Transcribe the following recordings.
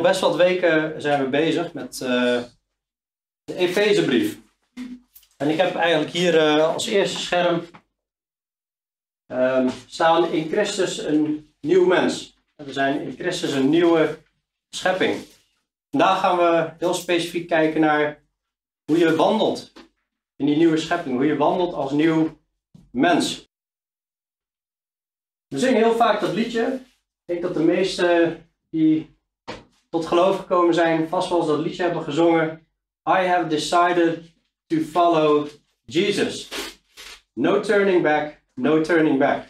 best wat weken zijn we bezig met uh, de Efezebrief. En ik heb eigenlijk hier uh, als eerste scherm um, staan in Christus een nieuw mens. We zijn in Christus een nieuwe schepping. Vandaag gaan we heel specifiek kijken naar hoe je wandelt in die nieuwe schepping. Hoe je wandelt als nieuw mens. We zingen heel vaak dat liedje. Ik denk dat de meesten die tot geloof gekomen zijn, vast wel eens dat liedje hebben gezongen. I have decided to follow Jesus. No turning back, no turning back.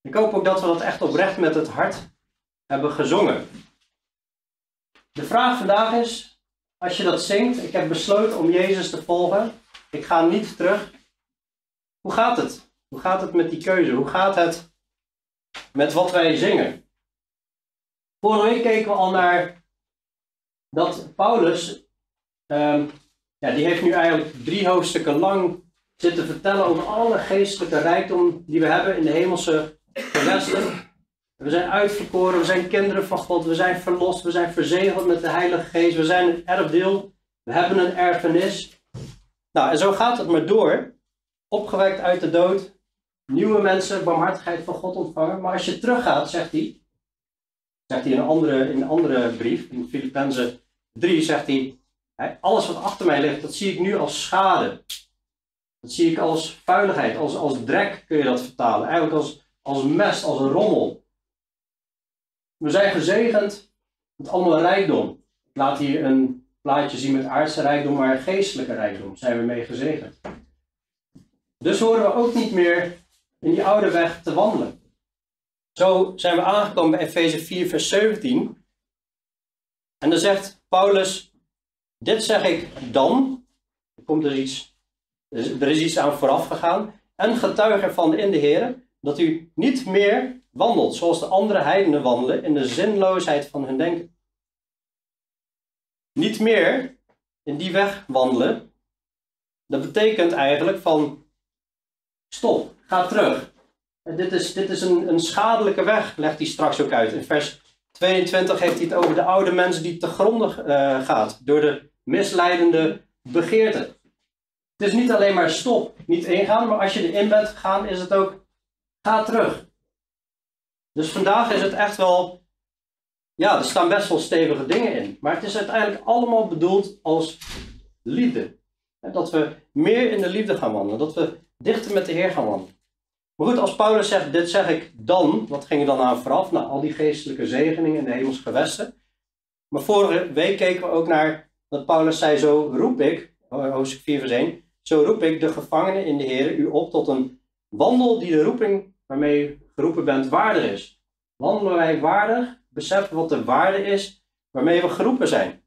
Ik hoop ook dat we dat echt oprecht met het hart hebben gezongen. De vraag vandaag is, als je dat zingt, ik heb besloten om Jezus te volgen, ik ga niet terug. Hoe gaat het? Hoe gaat het met die keuze? Hoe gaat het met wat wij zingen? Vorige week keken we al naar dat Paulus, um, ja, die heeft nu eigenlijk drie hoofdstukken lang zitten vertellen over alle geestelijke rijkdom die we hebben in de hemelse gewesten. We zijn uitverkoren, we zijn kinderen van God, we zijn verlost, we zijn verzegeld met de Heilige Geest, we zijn een erfdeel, we hebben een erfenis. Nou, en zo gaat het maar door. Opgewekt uit de dood, nieuwe mensen barmhartigheid van God ontvangen. Maar als je teruggaat, zegt hij, zegt hij in een andere, in een andere brief, in Filippenzen 3, zegt hij, alles wat achter mij ligt, dat zie ik nu als schade. Dat zie ik als vuiligheid, als, als drek kun je dat vertalen. Eigenlijk als, als mest, als een rommel. We zijn gezegend met allemaal rijkdom. Ik laat hier een plaatje zien met aardse rijkdom, maar geestelijke rijkdom zijn we mee gezegend. Dus horen we ook niet meer in die oude weg te wandelen. Zo zijn we aangekomen bij Efeze 4, vers 17. En dan zegt Paulus: Dit zeg ik dan. Er, komt dus iets, er is iets aan vooraf gegaan. En getuige ervan in de Heer dat u niet meer wandelt zoals de andere heidenen wandelen in de zinloosheid van hun denken. Niet meer in die weg wandelen, dat betekent eigenlijk van stop, ga terug. Dit is, dit is een, een schadelijke weg, legt hij straks ook uit. In vers 22 heeft hij het over de oude mensen die te grondig uh, gaat door de misleidende begeerten. Het is niet alleen maar stop, niet ingaan, maar als je erin bent gegaan, is het ook ga terug. Dus vandaag is het echt wel, ja, er staan best wel stevige dingen in. Maar het is uiteindelijk allemaal bedoeld als liefde. Dat we meer in de liefde gaan wandelen, dat we dichter met de Heer gaan wandelen. Maar goed, als Paulus zegt, dit zeg ik dan, wat ging er dan aan vooraf? Nou, al die geestelijke zegeningen in de hemelse gewesten. Maar vorige week keken we ook naar dat Paulus zei, zo roep ik, hoofdstuk 4 vers 1, zo roep ik de gevangenen in de Heer u op tot een wandel die de roeping waarmee u geroepen bent waardig is. Wandelen wij waardig, beseffen wat de waarde is waarmee we geroepen zijn.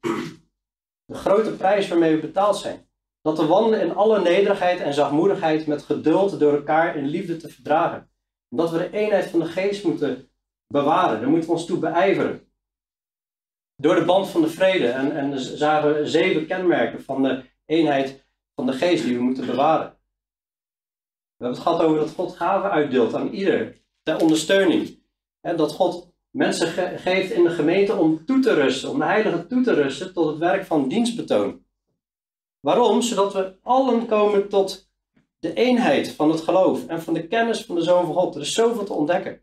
De grote prijs waarmee we betaald zijn. Dat we wandelen in alle nederigheid en zachtmoedigheid met geduld door elkaar in liefde te verdragen. En dat we de eenheid van de geest moeten bewaren. Daar moeten we ons toe beijveren. Door de band van de vrede. En, en zagen we zeven kenmerken van de eenheid van de geest die we moeten bewaren. We hebben het gehad over dat God gaven uitdeelt aan ieder ter ondersteuning. Dat God mensen geeft in de gemeente om toe te rusten, om de heilige toe te rusten tot het werk van dienstbetoon. Waarom? Zodat we allen komen tot de eenheid van het geloof en van de kennis van de Zoon van God. Er is zoveel te ontdekken.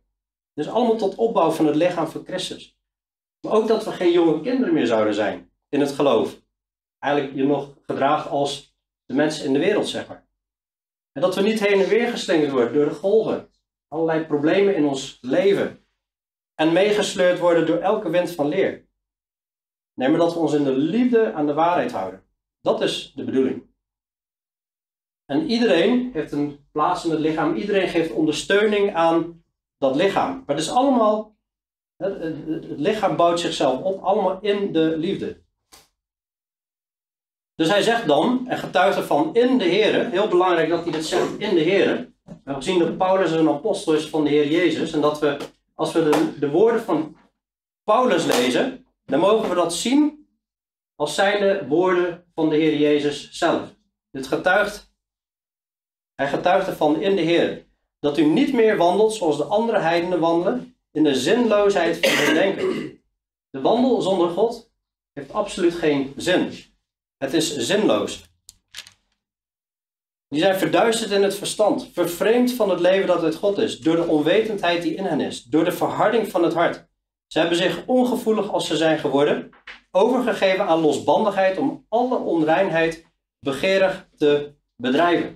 Dus allemaal tot opbouw van het lichaam van Christus. Maar ook dat we geen jonge kinderen meer zouden zijn in het geloof. Eigenlijk je nog gedraagt als de mensen in de wereld, zeg maar. En dat we niet heen en weer geslingerd worden door de golven. Allerlei problemen in ons leven. En meegesleurd worden door elke wind van leer. Nee, maar dat we ons in de liefde aan de waarheid houden. Dat is de bedoeling. En iedereen heeft een plaats in het lichaam. Iedereen geeft ondersteuning aan dat lichaam. Maar het is allemaal, het, het lichaam bouwt zichzelf op, allemaal in de liefde. Dus hij zegt dan, en getuigt ervan in de Heer, heel belangrijk dat hij dit zegt in de Heer. We gezien dat Paulus een apostel is van de Heer Jezus. En dat we, als we de, de woorden van Paulus lezen, dan mogen we dat zien als zijnde woorden van de Heer Jezus zelf. Dit getuigt, hij getuigt ervan in de Heer. Dat u niet meer wandelt zoals de andere heidenen wandelen, in de zinloosheid van hun denken. De wandel zonder God heeft absoluut geen zin. Het is zinloos. Die zijn verduisterd in het verstand, vervreemd van het leven dat uit God is, door de onwetendheid die in hen is, door de verharding van het hart. Ze hebben zich ongevoelig als ze zijn geworden, overgegeven aan losbandigheid om alle onreinheid begeerig te bedrijven.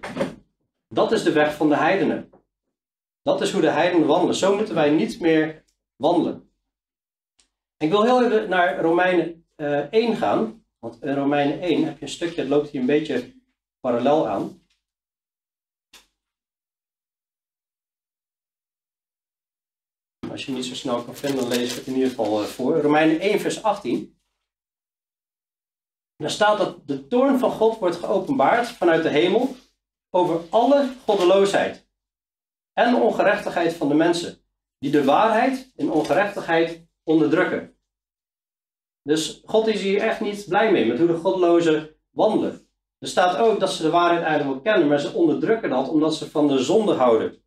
Dat is de weg van de heidenen. Dat is hoe de heidenen wandelen. Zo moeten wij niet meer wandelen. Ik wil heel even naar Romeinen uh, eh, 1 gaan. Want in Romeinen 1 heb je een stukje, het loopt hier een beetje parallel aan. Als je niet zo snel kan vinden, dan lees ik het in ieder geval eh, voor. Romeinen 1, vers 18. Daar staat dat de toorn van God wordt geopenbaard vanuit de hemel over alle goddeloosheid en ongerechtigheid van de mensen, die de waarheid in ongerechtigheid onderdrukken. Dus God is hier echt niet blij mee met hoe de goddelozen wandelen. Er staat ook dat ze de waarheid eigenlijk wel kennen, maar ze onderdrukken dat omdat ze van de zonde houden.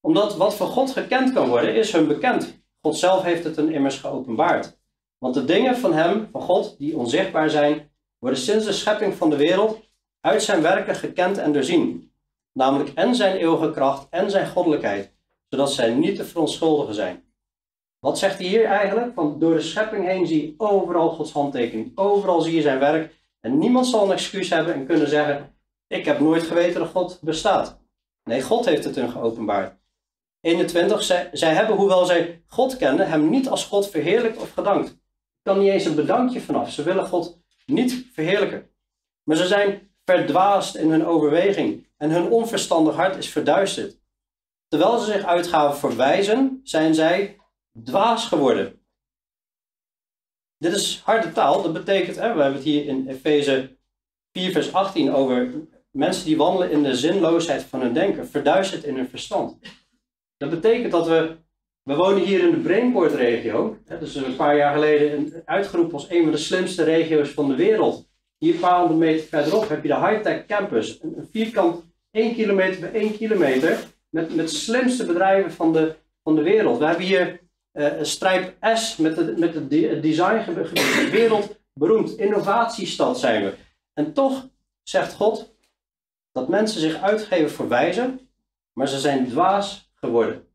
Omdat wat voor God gekend kan worden, is hun bekend. God zelf heeft het hun immers geopenbaard. Want de dingen van Hem, van God, die onzichtbaar zijn, worden sinds de schepping van de wereld uit zijn werken gekend en doorzien. Namelijk en zijn eeuwige kracht en zijn goddelijkheid, zodat zij niet te verontschuldigen zijn. Wat zegt hij hier eigenlijk? Van door de schepping heen zie je overal Gods handtekening. Overal zie je zijn werk. En niemand zal een excuus hebben en kunnen zeggen: Ik heb nooit geweten dat God bestaat. Nee, God heeft het hun geopenbaard. 21. Zij, hebben, hoewel zij God kenden, hem niet als God verheerlijkt of gedankt. Er kan niet eens een bedankje vanaf. Ze willen God niet verheerlijken. Maar ze zijn verdwaasd in hun overweging en hun onverstandig hart is verduisterd. Terwijl ze zich uitgaven voor wijzen, zijn zij dwaas geworden. Dit is harde taal. Dat betekent, hè, we hebben het hier in Efeze 4, vers 18 over mensen die wandelen in de zinloosheid van hun denken, verduisterd in hun verstand. Dat betekent dat we, we wonen hier in de Brainport-regio, dus een paar jaar geleden uitgeroepen als een van de slimste regio's van de wereld. Hier een paar honderd meter verderop heb je de Hightech Campus, een vierkant 1 kilometer bij 1 kilometer, met, met de slimste bedrijven van de, van de wereld. We hebben hier uh, Strijp S met, de, met het designgebied, wereldberoemd. Innovatiestad zijn we. En toch zegt God dat mensen zich uitgeven voor wijzen, maar ze zijn dwaas geworden.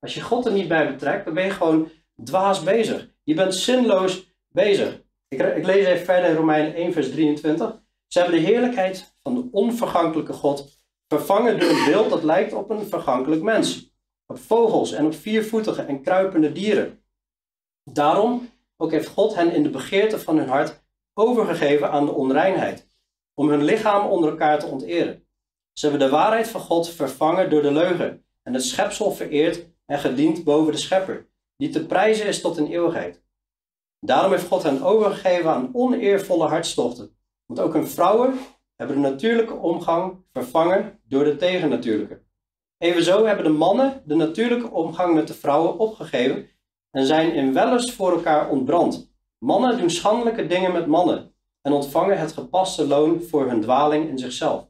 Als je God er niet bij betrekt, dan ben je gewoon dwaas bezig. Je bent zinloos bezig. Ik, ik lees even verder in Romeinen 1, vers 23. Ze hebben de heerlijkheid van de onvergankelijke God vervangen door een beeld dat lijkt op een vergankelijk mens op vogels en op viervoetige en kruipende dieren. Daarom ook heeft God hen in de begeerte van hun hart overgegeven aan de onreinheid, om hun lichaam onder elkaar te onteren. Ze hebben de waarheid van God vervangen door de leugen en het schepsel vereerd en gediend boven de schepper, die te prijzen is tot in eeuwigheid. Daarom heeft God hen overgegeven aan oneervolle hartstochten, want ook hun vrouwen hebben de natuurlijke omgang vervangen door de tegennatuurlijke. Evenzo hebben de mannen de natuurlijke omgang met de vrouwen opgegeven en zijn in wellust voor elkaar ontbrand. Mannen doen schandelijke dingen met mannen en ontvangen het gepaste loon voor hun dwaling in zichzelf.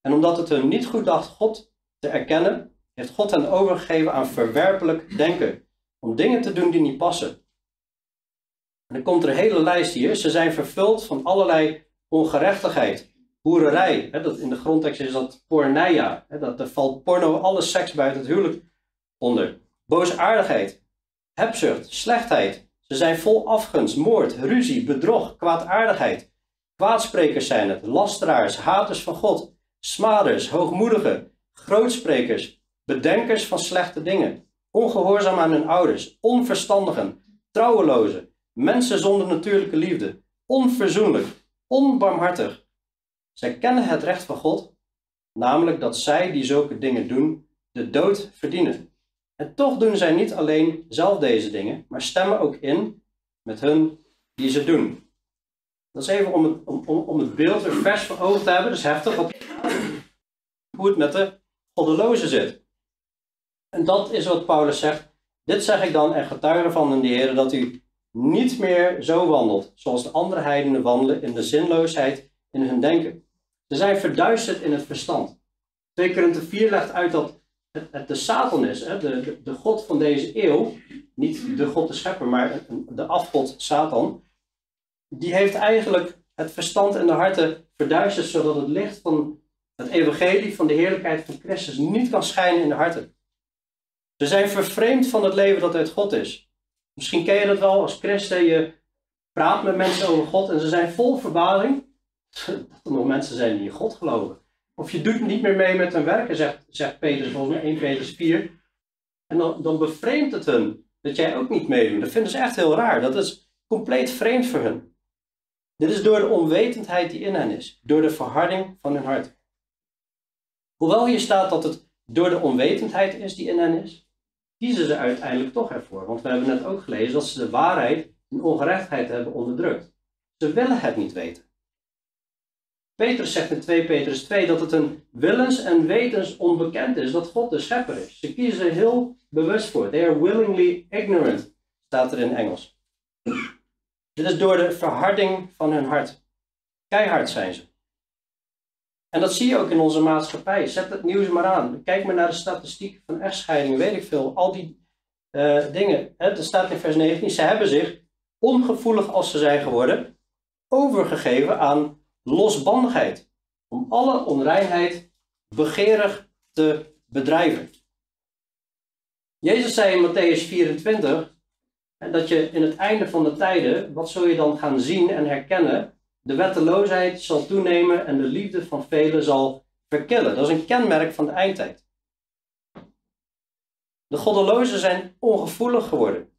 En omdat het hun niet goed dacht God te erkennen, heeft God hen overgegeven aan verwerpelijk denken, om dingen te doen die niet passen. En dan komt er een hele lijst hier. Ze zijn vervuld van allerlei ongerechtigheid, hoererij. Hè, dat in de grondtekst is dat porneia. Hè, dat, er valt porno, alle seks buiten het huwelijk onder. Boosaardigheid, hebzucht, slechtheid. Ze zijn vol afgunst, moord, ruzie, bedrog, kwaadaardigheid. Kwaadsprekers zijn het, lasteraars, haters van God, smaders, hoogmoedigen, grootsprekers, bedenkers van slechte dingen, ongehoorzaam aan hun ouders, onverstandigen, trouwelozen, mensen zonder natuurlijke liefde, onverzoenlijk, onbarmhartig, zij kennen het recht van God, namelijk dat zij die zulke dingen doen, de dood verdienen. En toch doen zij niet alleen zelf deze dingen, maar stemmen ook in met hun die ze doen. Dat is even om het, om, om het beeld weer vers voor ogen te hebben, dus heftig, op hoe het met de goddelozen zit. En dat is wat Paulus zegt. Dit zeg ik dan en getuige van in de Heer dat u niet meer zo wandelt, zoals de andere heidenen wandelen in de zinloosheid in hun denken. Ze zijn verduisterd in het verstand. 2 Korinthe 4 legt uit dat het, de Satan is, hè, de, de, de, God van deze eeuw, niet de God de schepper, maar de afgod Satan, die heeft eigenlijk het verstand en de harten verduisterd, zodat het licht van het evangelie van de heerlijkheid van Christus niet kan schijnen in de harten. Ze zijn vervreemd van het leven dat uit God is. Misschien ken je dat wel als christen, je praat met mensen over God en ze zijn vol verbazing dat er nog mensen zijn die in God geloven. Of je doet niet meer mee met hun werken, zegt, zegt Petrus volgens mij 1 Petrus 4. En dan, dan bevreemdt het hun dat jij ook niet meedoet. Dat vinden ze echt heel raar. Dat is compleet vreemd voor hun. Dit is door de onwetendheid die in hen is, door de verharding van hun hart. Hoewel hier staat dat het door de onwetendheid is die in hen is, kiezen ze uiteindelijk toch ervoor. Want we hebben net ook gelezen dat ze de waarheid en ongerechtheid hebben onderdrukt. Ze willen het niet weten. Petrus zegt in 2 Petrus 2 dat het een willens en wetens onbekend is dat God de schepper is. Ze kiezen heel bewust voor. They are willingly ignorant, staat er in Engels. Dit is door de verharding van hun hart. Keihard zijn ze. En dat zie je ook in onze maatschappij. Zet het nieuws maar aan. Kijk maar naar de statistieken van echtscheidingen, weet ik veel. Al die uh, dingen. Er staat in vers 19, ze hebben zich, ongevoelig als ze zijn geworden, overgegeven aan losbandigheid. Om alle onreinheid begeerig te bedrijven. Jezus zei in Matthäus 24 dat je in het einde van de tijden, wat zul je dan gaan zien en herkennen? De wetteloosheid zal toenemen en de liefde van velen zal verkillen. Dat is een kenmerk van de eindtijd. De goddelozen zijn ongevoelig geworden.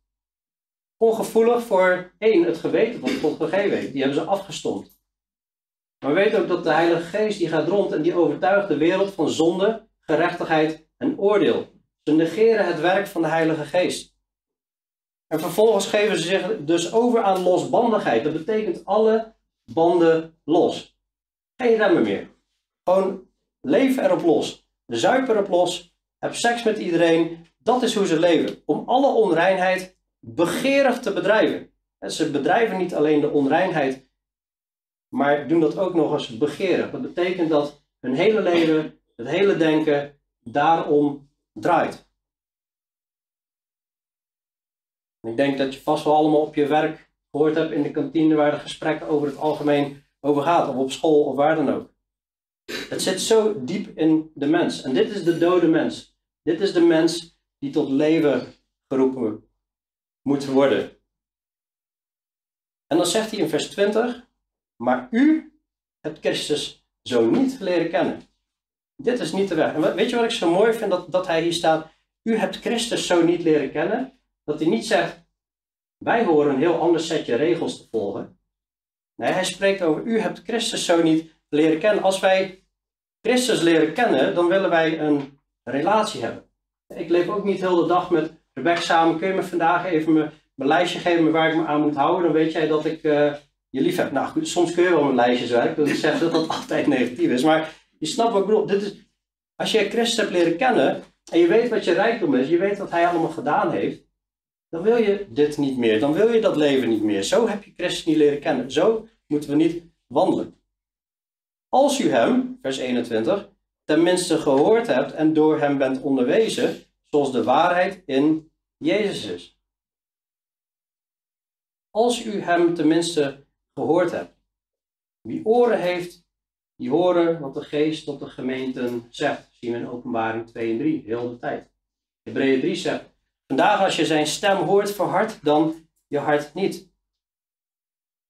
Ongevoelig voor één, het geweten wat God gegeven heeft. Die hebben ze afgestompt. Maar weet ook dat de Heilige Geest die gaat rond en die overtuigt de wereld van zonde, gerechtigheid en oordeel. Ze negeren het werk van de Heilige Geest. En vervolgens geven ze zich dus over aan losbandigheid. Dat betekent alle banden los. Geen remmen meer. Gewoon leef erop los. Zuip erop los. Heb seks met iedereen. Dat is hoe ze leven. Om alle onreinheid begeerig te bedrijven. En ze bedrijven niet alleen de onreinheid maar doen dat ook nog eens begeren. Dat betekent dat hun hele leven, het hele denken daarom draait. ik denk dat je vast wel allemaal op je werk gehoord hebt in de kantine waar de gesprekken over het algemeen over gaat, of op school of waar dan ook. Het zit zo diep in de mens. En dit is de dode mens. Dit is de mens die tot leven geroepen moet worden. En dan zegt hij in vers 20: maar u hebt Christus zo niet leren kennen. Dit is niet de weg. En weet je wat ik zo mooi vind? Dat, dat hij hier staat. U hebt Christus zo niet leren kennen. Dat hij niet zegt. Wij horen een heel ander setje regels te volgen. Nee, hij spreekt over. U hebt Christus zo niet leren kennen. Als wij Christus leren kennen, dan willen wij een relatie hebben. Ik leef ook niet heel de dag met Rebecca samen. Kun je me vandaag even mijn, mijn lijstje geven waar ik me aan moet houden? Dan weet jij dat ik. Uh, je lief hebt. Nou soms kun je wel met lijstjes werken, dus ik zeg dat dat altijd negatief is. Maar je snapt wat ik. Dit is, als je Christus hebt leren kennen en je weet wat je rijkdom is, je weet wat hij allemaal gedaan heeft, dan wil je dit niet meer. Dan wil je dat leven niet meer. Zo heb je Christus niet leren kennen. Zo moeten we niet wandelen. Als u hem, vers 21, tenminste gehoord hebt en door hem bent onderwezen, zoals de waarheid in Jezus is. Als u hem tenminste gehoord hebt. Wie oren heeft, die horen wat de geest tot de gemeenten zegt. Zien we in openbaring 2 en 3, heel de tijd. Hebreeën 3 zegt, vandaag als je zijn stem hoort, verhard dan je hart niet.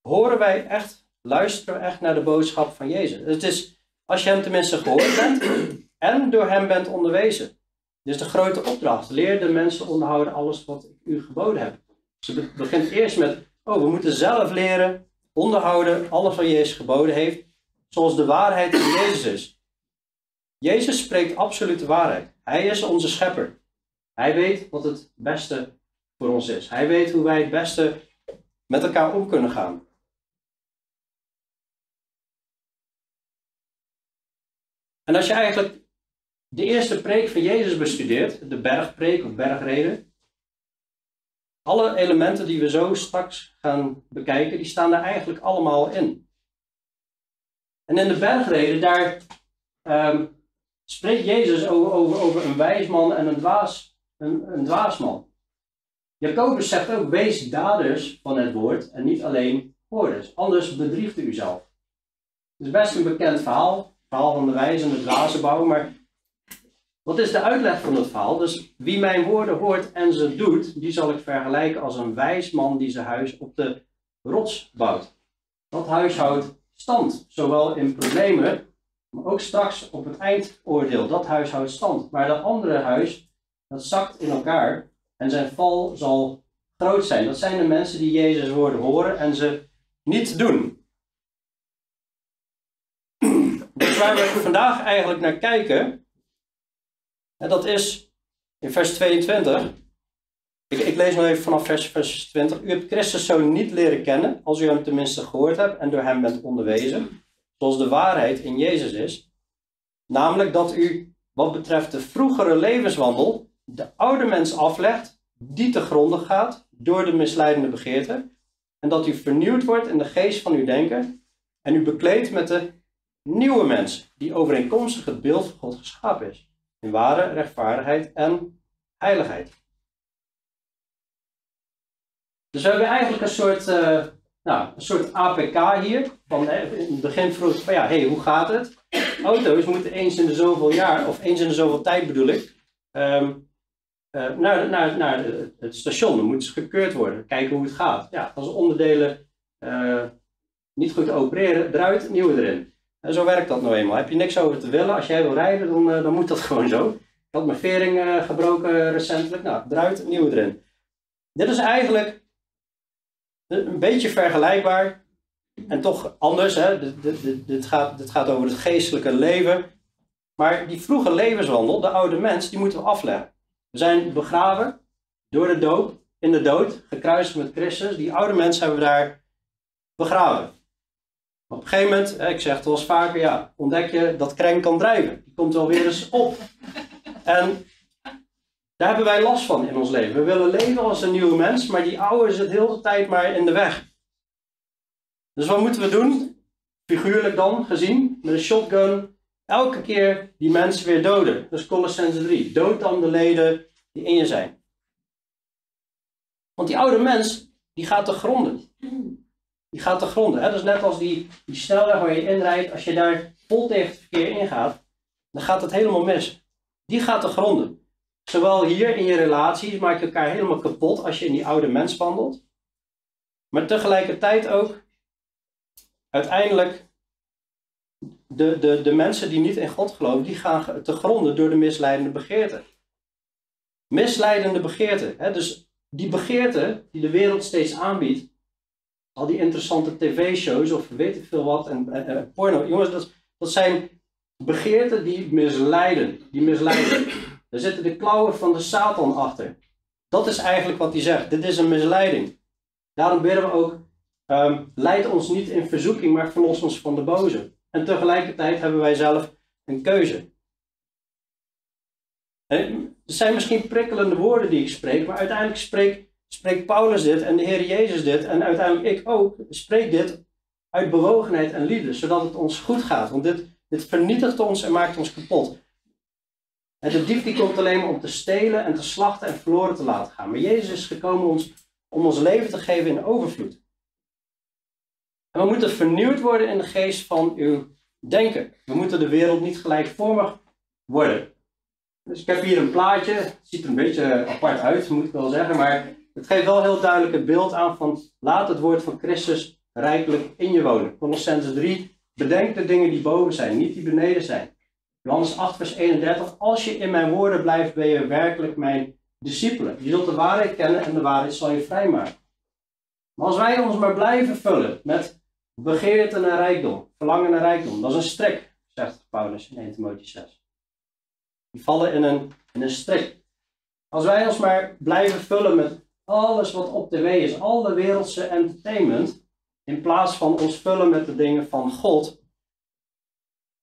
Horen wij echt, luisteren we echt naar de boodschap van Jezus. Het is, als je hem tenminste gehoord bent en door hem bent onderwezen. Dus de grote opdracht, leer de mensen onderhouden alles wat ik u geboden heb. Ze begint eerst met, oh, we moeten zelf leren onderhouden alles wat Jezus geboden heeft, zoals de waarheid in Jezus is. Jezus spreekt absolute waarheid. Hij is onze schepper. Hij weet wat het beste voor ons is. Hij weet hoe wij het beste met elkaar om kunnen gaan. En als je eigenlijk de eerste preek van Jezus bestudeert, de bergpreek of bergreden, alle elementen die we zo straks gaan bekijken, die staan daar eigenlijk allemaal in. En in de bergreden, daar um, spreekt Jezus over, over, over, een wijsman en een, dwaas, een, een dwaasman. Jacobus zegt ook, wees daders van het woord en niet alleen hoorders. Anders bedriegt u uzelf. Het is best een bekend verhaal, het verhaal van de wijze en wazenbouw, maar wat is de uitleg van het verhaal? Dus wie mijn woorden hoort en ze doet, die zal ik vergelijken als een wijs man die zijn huis op de rots bouwt. Dat huis houdt stand, zowel in problemen, maar ook straks op het eindoordeel. Dat huis houdt stand. Maar dat andere huis, dat zakt in elkaar en zijn val zal groot zijn. Dat zijn de mensen die Jezus woorden horen en ze niet doen. Dus waar we vandaag eigenlijk naar kijken, en dat is in vers 22. Ik, lees nog even vanaf vers, vers 20. U hebt Christus zo niet leren kennen, als u hem tenminste gehoord hebt en door hem bent onderwezen, zoals de waarheid in Jezus is. Namelijk dat u, wat betreft de vroegere levenswandel, de oude mens aflegt, die te gronden gaat door de misleidende begeerte, en dat u vernieuwd wordt in de geest van uw denken en u bekleedt met de nieuwe mens, die overeenkomstig het beeld van God geschapen is, in ware rechtvaardigheid en heiligheid. Dus we hebben eigenlijk een soort, uh, nou, een soort APK hier. Van, in het begin vroeg van ja, hey, hoe gaat het? Auto's moeten eens in de zoveel jaar, of eens in de zoveel tijd bedoel ik, um, uh, naar, het station. Dan moeten ze gekeurd worden, kijken hoe het gaat. Ja, als onderdelen uh, niet goed opereren, eruit, nieuwe erin. En zo werkt dat nou eenmaal. Heb je niks over te willen, als jij wil rijden, dan, dan moet dat gewoon zo. Ik had mijn vering gebroken recentelijk, nou, eruit, nieuwe erin. Dit is eigenlijk een beetje vergelijkbaar en toch anders. Hè? Dit, dit, dit, gaat, dit gaat over het geestelijke leven. Maar die vroege levenswandel, de oude mens, die moeten we afleggen. We zijn begraven door de dood, in de dood, gekruist met Christus. Die oude mens hebben we daar begraven. Op een gegeven moment, ik zeg het wel eens vaker, ja, ontdek je dat krenk kan drijven. Die komt wel weer eens op. En daar hebben wij last van in ons leven. We willen leven als een nieuwe mens, maar die oude zit heel de tijd maar in de weg. Dus wat moeten we doen? Figuurlijk dan gezien, met een shotgun, elke keer die mensen weer doden. Is Colossense 3. Dood dan de leden die in je zijn. Want die oude mens, die gaat te gronden. Die gaat te gronden. Hè? Dat is net als die, die snelweg waar je inrijdt. Als je daar vol tegen het verkeer ingaat, dan gaat het helemaal mis. Die gaat te gronden. Zowel hier in je relaties maak je elkaar helemaal kapot als je in die oude mens wandelt. Maar tegelijkertijd ook, uiteindelijk, de, de, de mensen die niet in God geloven, die gaan te gronden door de misleidende begeerten. Misleidende begeerten. Hè? Dus die begeerten die de wereld steeds aanbiedt, al die interessante tv-shows of weet ik veel wat, en, porno. Jongens, dat, dat zijn begeerten die misleiden. Die misleiden. Daar zitten de klauwen van de Satan achter. Dat is eigenlijk wat hij zegt. Dit is een misleiding. Daarom bidden we ook, um, leid ons niet in verzoeking, maar verlos ons van de boze. En tegelijkertijd hebben wij zelf een keuze. En het zijn misschien prikkelende woorden die ik spreek, maar uiteindelijk spreekt, Paulus dit en de Heer Jezus dit en uiteindelijk ik ook, spreek dit uit bewogenheid en liefde, zodat het ons goed gaat. Want dit, dit vernietigt ons en maakt ons kapot. En de dief die komt alleen maar om te stelen en te slachten en verloren te laten gaan. Maar Jezus is gekomen ons, om ons leven te geven in overvloed. En we moeten vernieuwd worden in de geest van uw denken. We moeten de wereld niet gelijkvormig worden. Dus ik heb hier een plaatje. Het ziet er een beetje apart uit, moet ik wel zeggen. Maar het geeft wel heel duidelijk het beeld aan van laat het woord van Christus rijkelijk in je wonen. Colossense 3. Bedenk de dingen die boven zijn, niet die beneden zijn. Johannes 8, vers 31. Als je in mijn woorden blijft, ben je werkelijk mijn discipelen. Je zult de waarheid kennen en de waarheid zal je vrijmaken. Maar als wij ons maar blijven vullen met begeerte naar rijkdom, verlangen naar rijkdom, dat is een strik, zegt Paulus in 1 Timotheüs 6. Die vallen in een, in een strik. Als wij ons maar blijven vullen met alles wat op tv is, al de wereldse entertainment, in plaats van ons vullen met de dingen van God,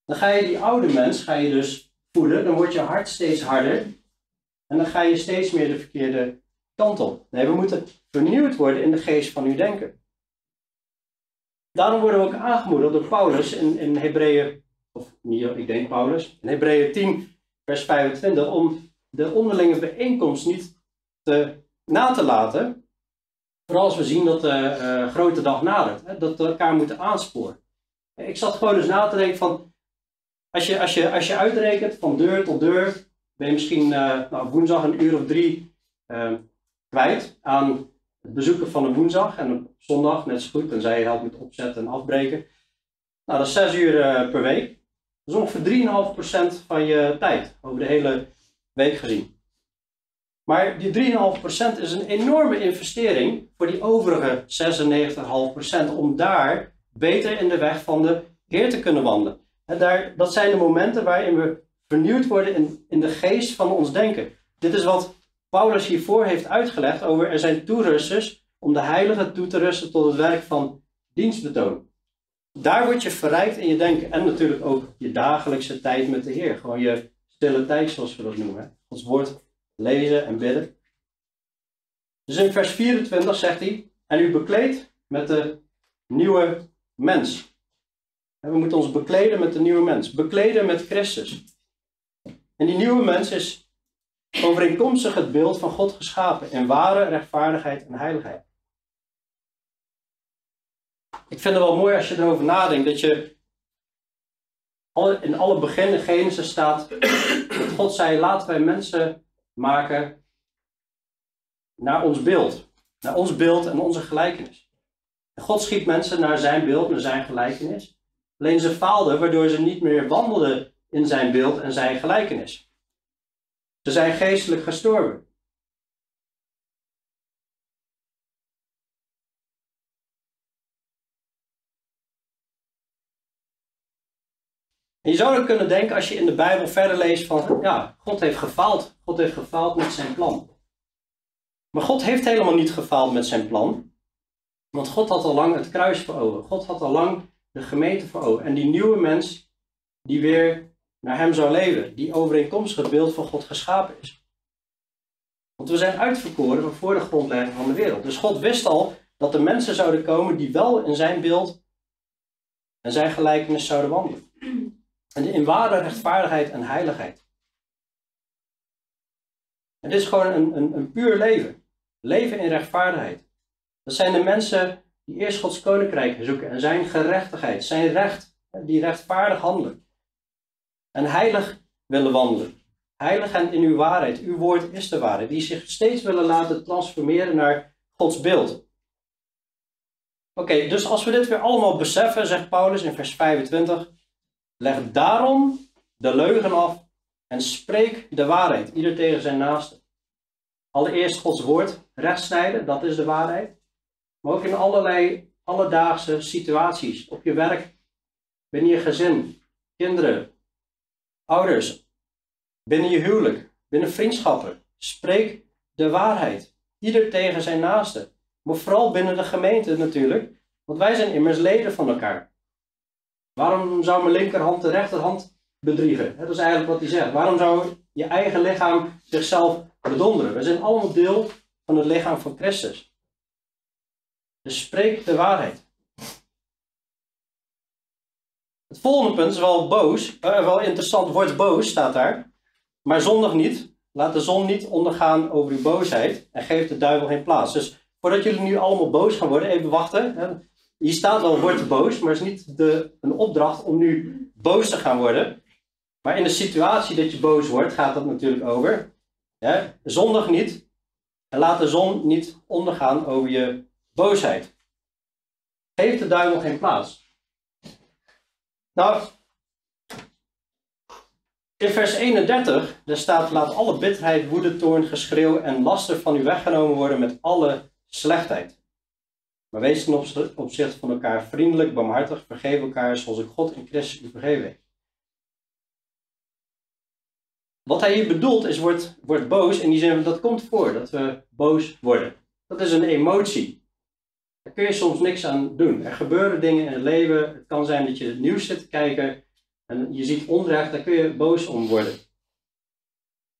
dan ga je die oude mens ga je dus voeden, dan wordt je hart steeds harder en dan ga je steeds meer de verkeerde kant op. Nee, we moeten vernieuwd worden in de geest van uw denken. Daarom worden we ook aangemoedigd door Paulus in, in Hebreeën, of niet, ik denk Paulus, in Hebreeën 10, vers 25, om de onderlinge bijeenkomst niet te na te laten. Vooral als we zien dat de uh, grote dag nadert. Hè, dat we elkaar moeten aansporen. Ik zat gewoon eens na te denken van, als je, als je, als je uitrekent van deur tot deur, ben je misschien uh, nou, woensdag een uur of drie uh, kwijt aan bezoeken van een woensdag en op zondag net zo goed, tenzij je helpt met opzetten en afbreken. Nou, dat is 6 uur uh, per week. Dat is ongeveer 3,5% van je tijd, over de hele week gezien. Maar die 3,5% is een enorme investering voor die overige 96,5% om daar beter in de weg van de Heer te kunnen wandelen. En daar, dat zijn de momenten waarin we vernieuwd worden in, in de geest van ons denken. Dit is wat Paulus hiervoor heeft uitgelegd over er zijn toerusters om de heilige toe te rusten tot het werk van dienstbetoon. Daar word je verrijkt in je denken. En natuurlijk ook je dagelijkse tijd met de Heer. Gewoon je stille tijd, zoals we dat noemen. Ons woord lezen en bidden. Dus in vers 24 zegt hij: En u bekleedt met de nieuwe mens. En we moeten ons bekleden met de nieuwe mens. Bekleden met Christus. En die nieuwe mens is overeenkomstig het beeld van God geschapen in ware rechtvaardigheid en heiligheid. Ik vind het wel mooi als je erover nadenkt dat je in alle beginnen Genesis staat dat God zei: laten wij mensen maken naar ons beeld. Naar ons beeld en onze gelijkenis. En God schiep mensen naar zijn beeld, naar zijn gelijkenis. Alleen ze faalden waardoor ze niet meer wandelden in zijn beeld en zijn gelijkenis. Ze zijn geestelijk gestorven. En je zou ook kunnen denken als je in de Bijbel verder leest van, ja, God heeft gefaald. God heeft gefaald met zijn plan. Maar God heeft helemaal niet gefaald met zijn plan. Want God had al lang het kruis voor ogen. God had al lang de gemeente voor ogen. En die nieuwe mens die weer naar hem zou leven. Die overeenkomstig het beeld van God geschapen is. Want we zijn uitverkoren voor de grondlegging van de wereld. Dus God wist al dat er mensen zouden komen die wel in zijn beeld en zijn gelijkenis zouden wandelen. En in ware rechtvaardigheid en heiligheid. Het is gewoon een, een, een puur leven. Leven in rechtvaardigheid. Dat zijn de mensen die eerst Gods koninkrijk zoeken en zijn gerechtigheid, zijn recht, die rechtvaardig handelen. En heilig willen wandelen. Heilig en in uw waarheid. Uw woord is de waarheid. Die zich steeds willen laten transformeren naar Gods beeld. Oké, dus als we dit weer allemaal beseffen, zegt Paulus in vers 25, leg daarom de leugen af en spreek de waarheid, ieder tegen zijn naaste. Allereerst Gods woord rechtsnijden, dat is de waarheid. Maar ook in allerlei alledaagse situaties, op je werk, binnen je gezin, kinderen, ouders, binnen je huwelijk, binnen vriendschappen. Spreek de waarheid, ieder tegen zijn naaste. Maar vooral binnen de gemeente natuurlijk, want wij zijn immers leden van elkaar. Waarom zou mijn linkerhand de rechterhand bedriegen? Dat is eigenlijk wat hij zegt. Waarom zou je eigen lichaam zichzelf bedonderen? We zijn allemaal deel van het lichaam van Christus. Dus spreek de waarheid. Het volgende punt is wel boos, uh, wel interessant, wordt boos staat daar. Maar zondig niet. Laat de zon niet ondergaan over uw boosheid en geef de duivel geen plaats. Dus voordat jullie nu allemaal boos gaan worden, even wachten. Hier staat wel, word boos, maar het is niet de, een opdracht om nu boos te gaan worden. Maar in de situatie dat je boos wordt, gaat dat natuurlijk over. Ja, zondig niet. En laat de zon niet ondergaan over je boosheid. Geef de duivel geen plaats. Nou, in vers 31, daar staat: Laat alle bitterheid, woede, toorn, geschreeuw en laster van u weggenomen worden met alle slechtheid. Maar wees ten opzichte van elkaar vriendelijk, barmhartig, vergeef elkaar zoals ik God in Christus u vergeven heeft. Wat hij hier bedoelt is, wordt, boos in die zin, dat komt voor, dat we boos worden. Dat is een emotie. Daar kun je soms niks aan doen. Er gebeuren dingen in het leven. Het kan zijn dat je het nieuws zit te kijken en je ziet onrecht, daar kun je boos om worden.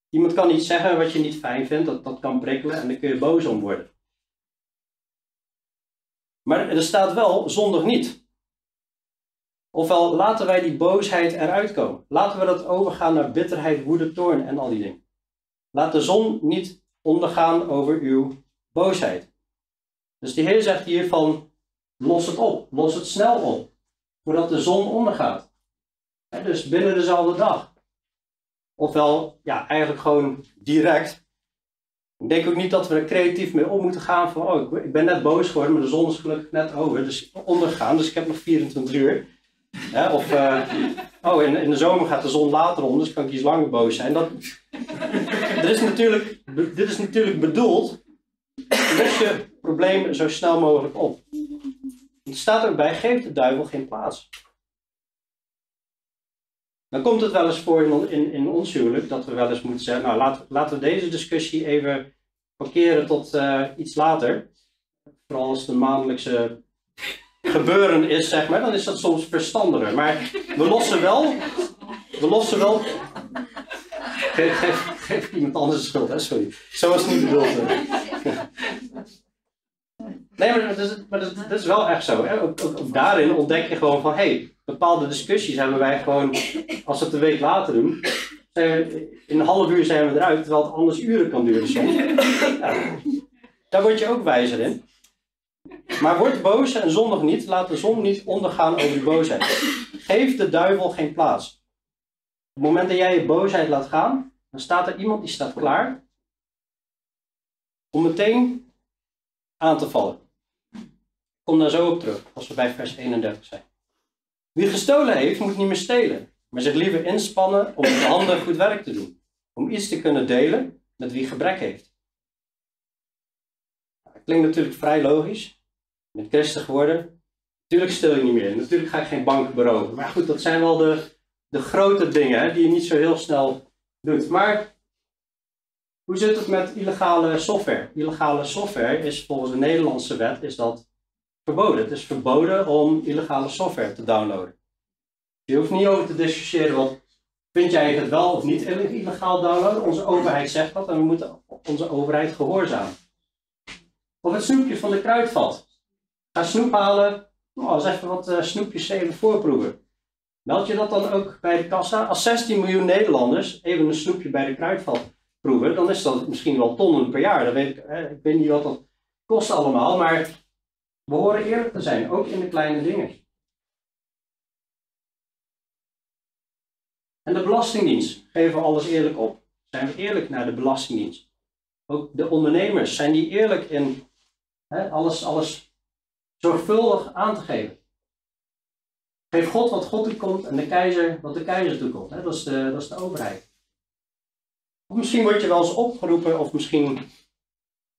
Iemand kan iets zeggen wat je niet fijn vindt, dat, dat kan prikkelen en daar kun je boos om worden. Maar er staat wel zondig niet. Ofwel, laten wij die boosheid eruit komen. Laten we dat overgaan naar bitterheid, woede, toorn en al die dingen. Laat de zon niet ondergaan over uw boosheid. Dus de Heer zegt hier van, los het op, los het snel op, voordat de zon ondergaat. dus binnen dezelfde dag. Ofwel, ja, eigenlijk gewoon direct. Ik denk ook niet dat we er creatief mee om moeten gaan van, oh, ik ben net boos geworden, maar de zon is gelukkig net over, dus ondergaan, dus ik heb nog 24 uur. of, uh, oh, in, in, de zomer gaat de zon later om, dus kan ik iets langer boos zijn. Dat, is natuurlijk, dit is natuurlijk bedoeld, los je probleem zo snel mogelijk op. Het staat ook bij, geef de duivel geen plaats. Dan komt het wel eens voor in, in, ons huwelijk dat we wel eens moeten zeggen, nou laten, we deze discussie even parkeren tot uh, iets later. Vooral als een maandelijkse gebeuren is, zeg maar, dan is dat soms verstandiger. Maar we lossen wel, we lossen wel. Geef, iemand anders de schuld, hè? sorry. Zo was het niet bedoeld. Nee, maar, dat is, maar is wel echt zo. Hè? Ook, ook, daarin ontdek je gewoon van, hey, bepaalde discussies hebben wij gewoon, als we het een week later doen, in een half uur zijn we eruit, terwijl het anders uren kan duren daar word je ook wijzer in. Maar word boos en zondig niet, laat de zon niet ondergaan over je boosheid. Geef de duivel geen plaats. Op het moment dat jij je boosheid laat gaan, dan staat er iemand die staat klaar om meteen aan te vallen. Kom daar zo op terug, als we bij vers 31 zijn. Wie gestolen heeft, moet niet meer stelen, maar zich liever inspannen om met handen goed werk te doen. Om iets te kunnen delen met wie gebrek heeft. Dat klinkt natuurlijk vrij logisch. Met christen geworden, natuurlijk stel je niet meer. Natuurlijk ga ik geen bank beroven. Maar goed, dat zijn wel de, de grote dingen hè, die je niet zo heel snel doet. Maar hoe zit het met illegale software? Illegale software is volgens de Nederlandse wet is dat verboden. Het is verboden om illegale software te downloaden. Je hoeft niet over te discussiëren wat vind jij het wel of niet illegaal downloaden. Onze overheid zegt dat en we moeten onze overheid gehoorzamen. Of het snoepje van de kruidvat. Ga snoep halen, oh, als even wat uh, snoepjes even voorproeven. Meld je dat dan ook bij de kassa? Als 16 miljoen Nederlanders even een snoepje bij de kruidvat proeven, dan is dat misschien wel tonnen per jaar. Dat weet ik, ik weet niet wat dat kost allemaal, maar we horen eerlijk te zijn, ook in de kleine dingen. En de Belastingdienst, geven we alles eerlijk op? Zijn we eerlijk naar de Belastingdienst? Ook de ondernemers, zijn die eerlijk in hè, alles, alles zorgvuldig aan te geven? Geef God wat God toekomt en de keizer wat de keizer toekomt. Hè? Dat, is de, dat is de overheid. Misschien word je wel eens opgeroepen, of misschien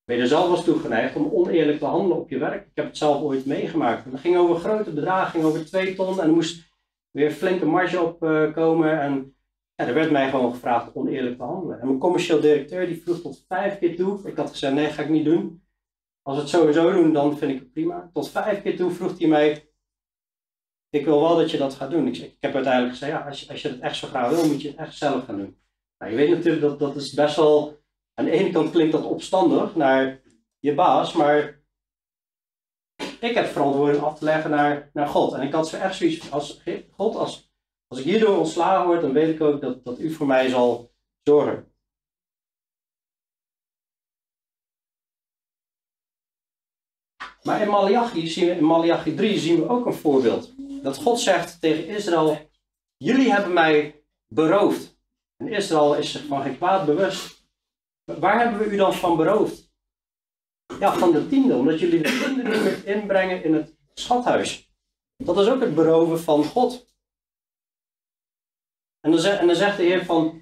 ben je er zelf eens toe geneigd om oneerlijk te handelen op je werk. Ik heb het zelf ooit meegemaakt. Het ging over grote bedragen, ging over twee ton en er moest weer flinke marge op uh, komen. En er werd mij gewoon gevraagd oneerlijk te handelen. En mijn commercieel directeur die vroeg tot vijf keer toe. Ik had gezegd, nee, ga ik niet doen. Als we het sowieso doen, dan vind ik het prima. Tot vijf keer toe vroeg hij mij, ik wil wel dat je dat gaat doen. Ik, ik heb uiteindelijk gezegd, ja, als je, als je het echt zo graag wil, moet je het echt zelf gaan doen. Nou, je weet natuurlijk dat dat is best wel, aan de ene kant klinkt dat opstandig naar je baas, maar ik heb verantwoording af te leggen naar, naar God. En ik had zo echt zoiets als God, als, als ik hierdoor ontslagen word, dan weet ik ook dat, dat u voor mij zal zorgen. Maar in Malachi, zien we, in Malachi 3 zien we ook een voorbeeld. Dat God zegt tegen Israël, jullie hebben mij beroofd. En Israël is zich van geen kwaad bewust. Waar hebben we u dan van beroofd? Ja, van de tiende, omdat jullie de tiende niet meer inbrengen in het schathuis. Dat is ook het beroven van God. En dan, zegt, en dan zegt de Heer van,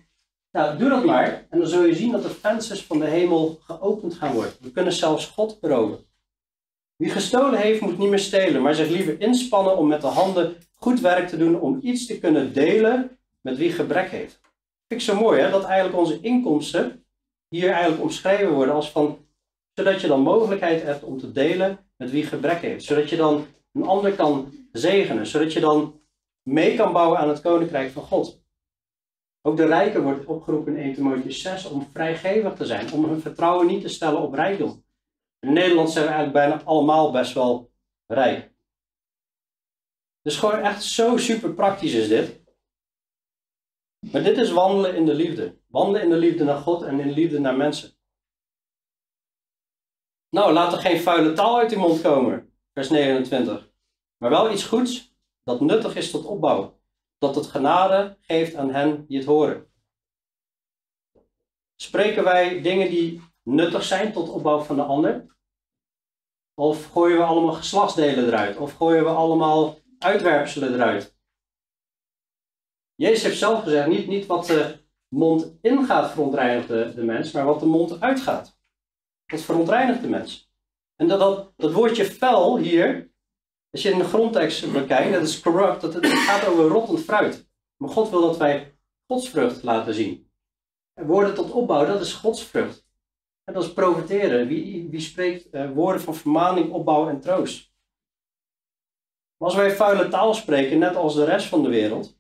nou doe dat maar. En dan zul je zien dat de vensters van de hemel geopend gaan worden. We kunnen zelfs God beroven. Wie gestolen heeft, moet niet meer stelen, maar zich liever inspannen om met de handen goed werk te doen om iets te kunnen delen met wie gebrek heeft. Vind ik zo mooi, hè? dat eigenlijk onze inkomsten hier eigenlijk omschreven worden als van, zodat je dan mogelijkheid hebt om te delen met wie gebrek heeft. Zodat je dan een ander kan zegenen, zodat je dan mee kan bouwen aan het koninkrijk van God. Ook de rijken wordt opgeroepen in 1 Timotheüs 6 om vrijgevig te zijn, om hun vertrouwen niet te stellen op rijkdom. In Nederland zijn we eigenlijk bijna allemaal best wel rijk. Dus gewoon echt zo super praktisch is dit. Maar dit is wandelen in de liefde. Wandelen in de liefde naar God en in de liefde naar mensen. Nou, laat er geen vuile taal uit uw mond komen. Vers 29. Maar wel iets goeds dat nuttig is tot opbouw. Dat het genade geeft aan hen die het horen. Spreken wij dingen die nuttig zijn tot opbouw van de ander? Of gooien we allemaal geslachtsdelen eruit? Of gooien we allemaal uitwerpselen eruit? Jezus heeft zelf gezegd, niet, niet wat de mond ingaat verontreinigt de, de mens, maar wat de mond uitgaat. Dat verontreinigt de mens. En dat, dat, woordje fel hier, als je in de grondtekst bekijkt, dat is corrupt, dat gaat over rottend fruit. Maar God wil dat wij godsvrucht laten zien. En woorden tot opbouw, dat is godsvrucht. En dat is profiteren. Wie, wie spreekt uh, woorden van vermaning, opbouw en troost? Maar als wij vuile taal spreken, net als de rest van de wereld,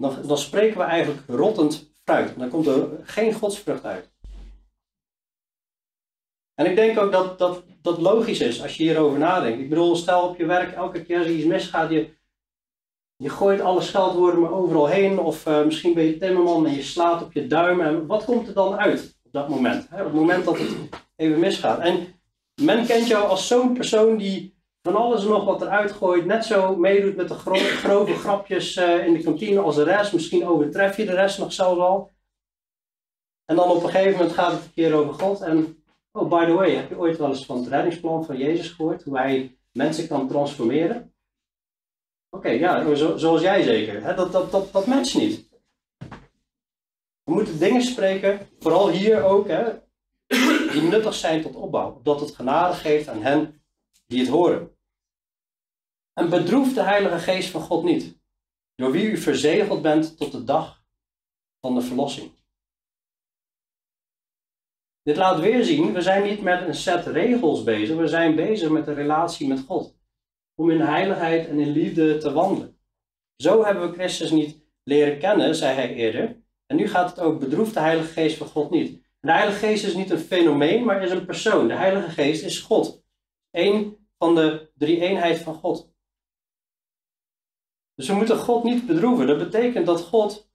dan, dan spreken we eigenlijk rottend fruit. Dan komt er geen godsvrucht uit. En ik denk ook dat dat, dat logisch is als je hierover nadenkt. Ik bedoel, stel op je werk elke keer als er iets misgaat, je, je gooit alle scheldwoorden maar overal heen. Of uh, misschien ben je timmerman en je slaat op je duim. En wat komt er dan uit op dat moment? Hè? Op het moment dat het even misgaat. En men kent jou als zo'n persoon die van alles nog wat eruit gooit. Net zo meedoet met de gro grove grapjes uh, in de kantine als de rest. Misschien overtref je de rest nog zelfs al. En dan op een gegeven moment gaat het een keer over God. En, oh by the way, heb je ooit wel eens van het reddingsplan van Jezus gehoord? Hoe hij mensen kan transformeren? Oké, ja, zo, zoals jij zeker. Dat, dat, dat, dat matcht niet. We moeten dingen spreken, vooral hier ook, hè, die nuttig zijn tot opbouw. Opdat het genade geeft aan hen die het horen. En bedroef de Heilige Geest van God niet, door wie u verzegeld bent tot de dag van de verlossing. Dit laat weer zien, we zijn niet met een set regels bezig, we zijn bezig met een relatie met God. Om in heiligheid en in liefde te wandelen. Zo hebben we Christus niet leren kennen, zei hij eerder. En nu gaat het ook bedroef de Heilige Geest van God niet. De Heilige Geest is niet een fenomeen, maar is een persoon. De Heilige Geest is God. Eén van de drie eenheid van God. Dus we moeten God niet bedroeven. Dat betekent dat God,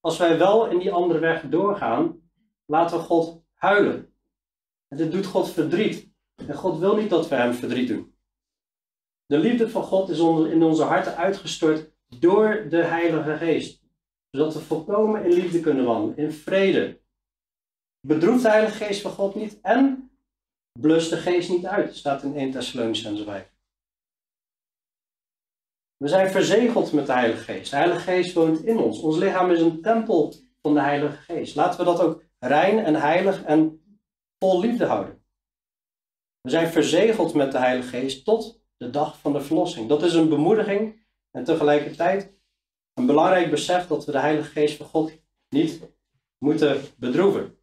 als wij wel in die andere weg doorgaan, laten we God huilen. En dit doet God verdriet. En God wil niet dat we hem verdriet doen. De liefde van God is in onze harten uitgestort door de Heilige Geest. Zodat we volkomen in liefde kunnen wandelen, in vrede. Bedroeft de Heilige Geest van God niet en Blus de geest niet uit, staat in 1 Thessalonians 5. We zijn verzegeld met de Heilige Geest. De Heilige Geest woont in ons. Ons lichaam is een tempel van de Heilige Geest. Laten we dat ook rein en heilig en vol liefde houden. We zijn verzegeld met de Heilige Geest tot de dag van de verlossing. Dat is een bemoediging en tegelijkertijd een belangrijk besef dat we de Heilige Geest van God niet moeten bedroeven.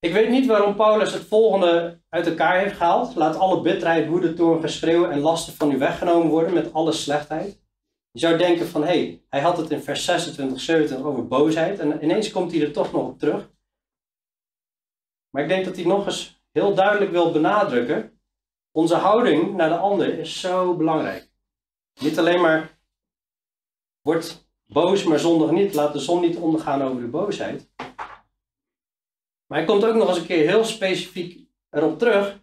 Ik weet niet waarom Paulus het volgende uit elkaar heeft gehaald. Laat alle bitterheid, woede, toorn, geschreeuw en lasten van u weggenomen worden met alle slechtheid. Je zou denken van, hé, hey, hij had het in vers 26, 27 over boosheid en ineens komt hij er toch nog op terug. Maar ik denk dat hij nog eens heel duidelijk wil benadrukken. Onze houding naar de ander is zo belangrijk. Niet alleen maar, word boos, maar zondig niet. Laat de zon niet ondergaan over de boosheid. Maar hij komt ook nog eens een keer heel specifiek erop terug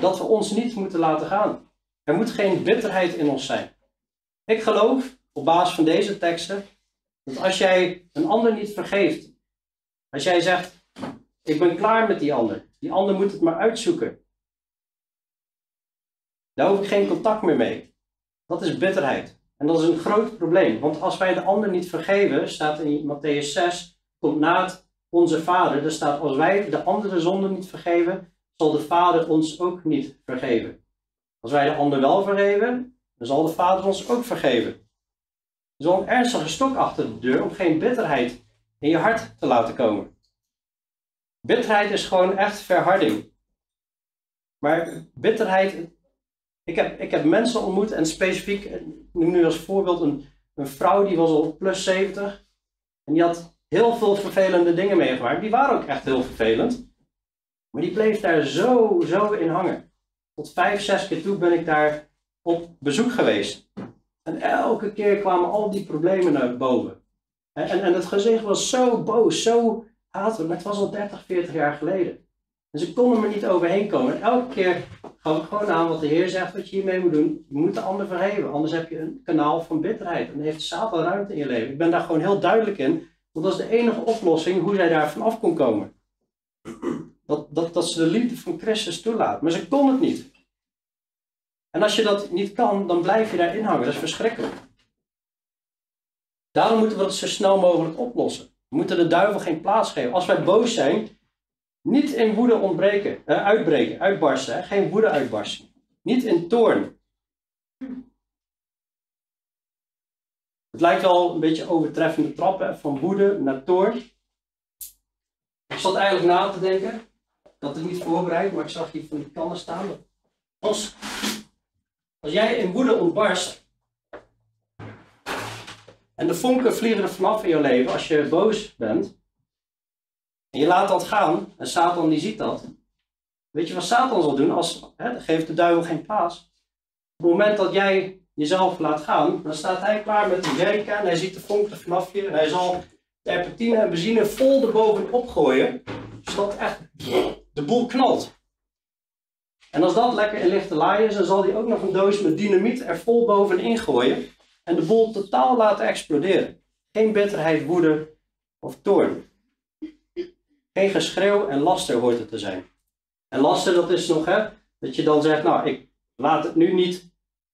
dat we ons niet moeten laten gaan. Er moet geen bitterheid in ons zijn. Ik geloof op basis van deze teksten dat als jij een ander niet vergeeft, als jij zegt, ik ben klaar met die ander, die ander moet het maar uitzoeken. Daar hoef ik geen contact meer mee. Dat is bitterheid. En dat is een groot probleem. Want als wij de ander niet vergeven, staat in Matthäus 6, komt na het onze Vader. Er staat, als wij de andere zonden niet vergeven, zal de Vader ons ook niet vergeven. Als wij de ander wel vergeven, dan zal de Vader ons ook vergeven. Er wel een ernstige stok achter de deur om geen bitterheid in je hart te laten komen. Bitterheid is gewoon echt verharding. Maar bitterheid, ik heb, ik heb mensen ontmoet en specifiek, ik noem nu als voorbeeld een, een vrouw die was al plus 70 en die had heel veel vervelende dingen meegemaakt. Die waren ook echt heel vervelend. Maar die bleef daar zo, zo in hangen. Tot vijf, zes keer toe ben ik daar op bezoek geweest. En elke keer kwamen al die problemen naar boven. En, en, en het gezicht was zo boos, zo hatelijk, maar het was al 30, 40 jaar geleden. En ze konden er niet overheen komen. En elke keer gaf ik gewoon aan wat de Heer zegt wat je hiermee moet doen. Je moet de ander vergeven, anders heb je een kanaal van bitterheid. En dan heeft Satan ruimte in je leven. Ik ben daar gewoon heel duidelijk in, want dat is de enige oplossing hoe zij daar vanaf kon komen. Dat, dat, dat ze de liefde van Christus toelaat. Maar ze kon het niet. En als je dat niet kan, dan blijf je daarin hangen. Dat is verschrikkelijk. Daarom moeten we dat zo snel mogelijk oplossen. We moeten de duivel geen plaats geven. Als wij boos zijn, niet in woede ontbreken, eh, uitbreken, uitbarsten. Geen woede uitbarsten. Niet in toorn. Het lijkt wel een beetje overtreffende trappen van woede naar toorn. Ik zat eigenlijk na te denken. Ik het niet voorbereid, maar ik zag hier van die kannen staan. Als, als jij in woede ontbarst. En de vonken vliegen er vanaf in je leven als je boos bent. En je laat dat gaan, en Satan die ziet dat. Weet je wat Satan zal doen? Als, hè, geeft de duivel geen plaats. Op het moment dat jij jezelf laat gaan, dan staat hij klaar met de jerrycan hij ziet de vonk vanaf je hij zal terpentine en benzine vol erbovenop gooien, zodat echt de boel knalt. En als dat lekker in lichte laai is, dan zal hij ook nog een doos met dynamiet er vol bovenin gooien en de boel totaal laten exploderen. Geen bitterheid, woede of toorn. Geen geschreeuw en laster hoort het te zijn. En laster, dat is nog, hè, dat je dan zegt, nou, ik laat het nu niet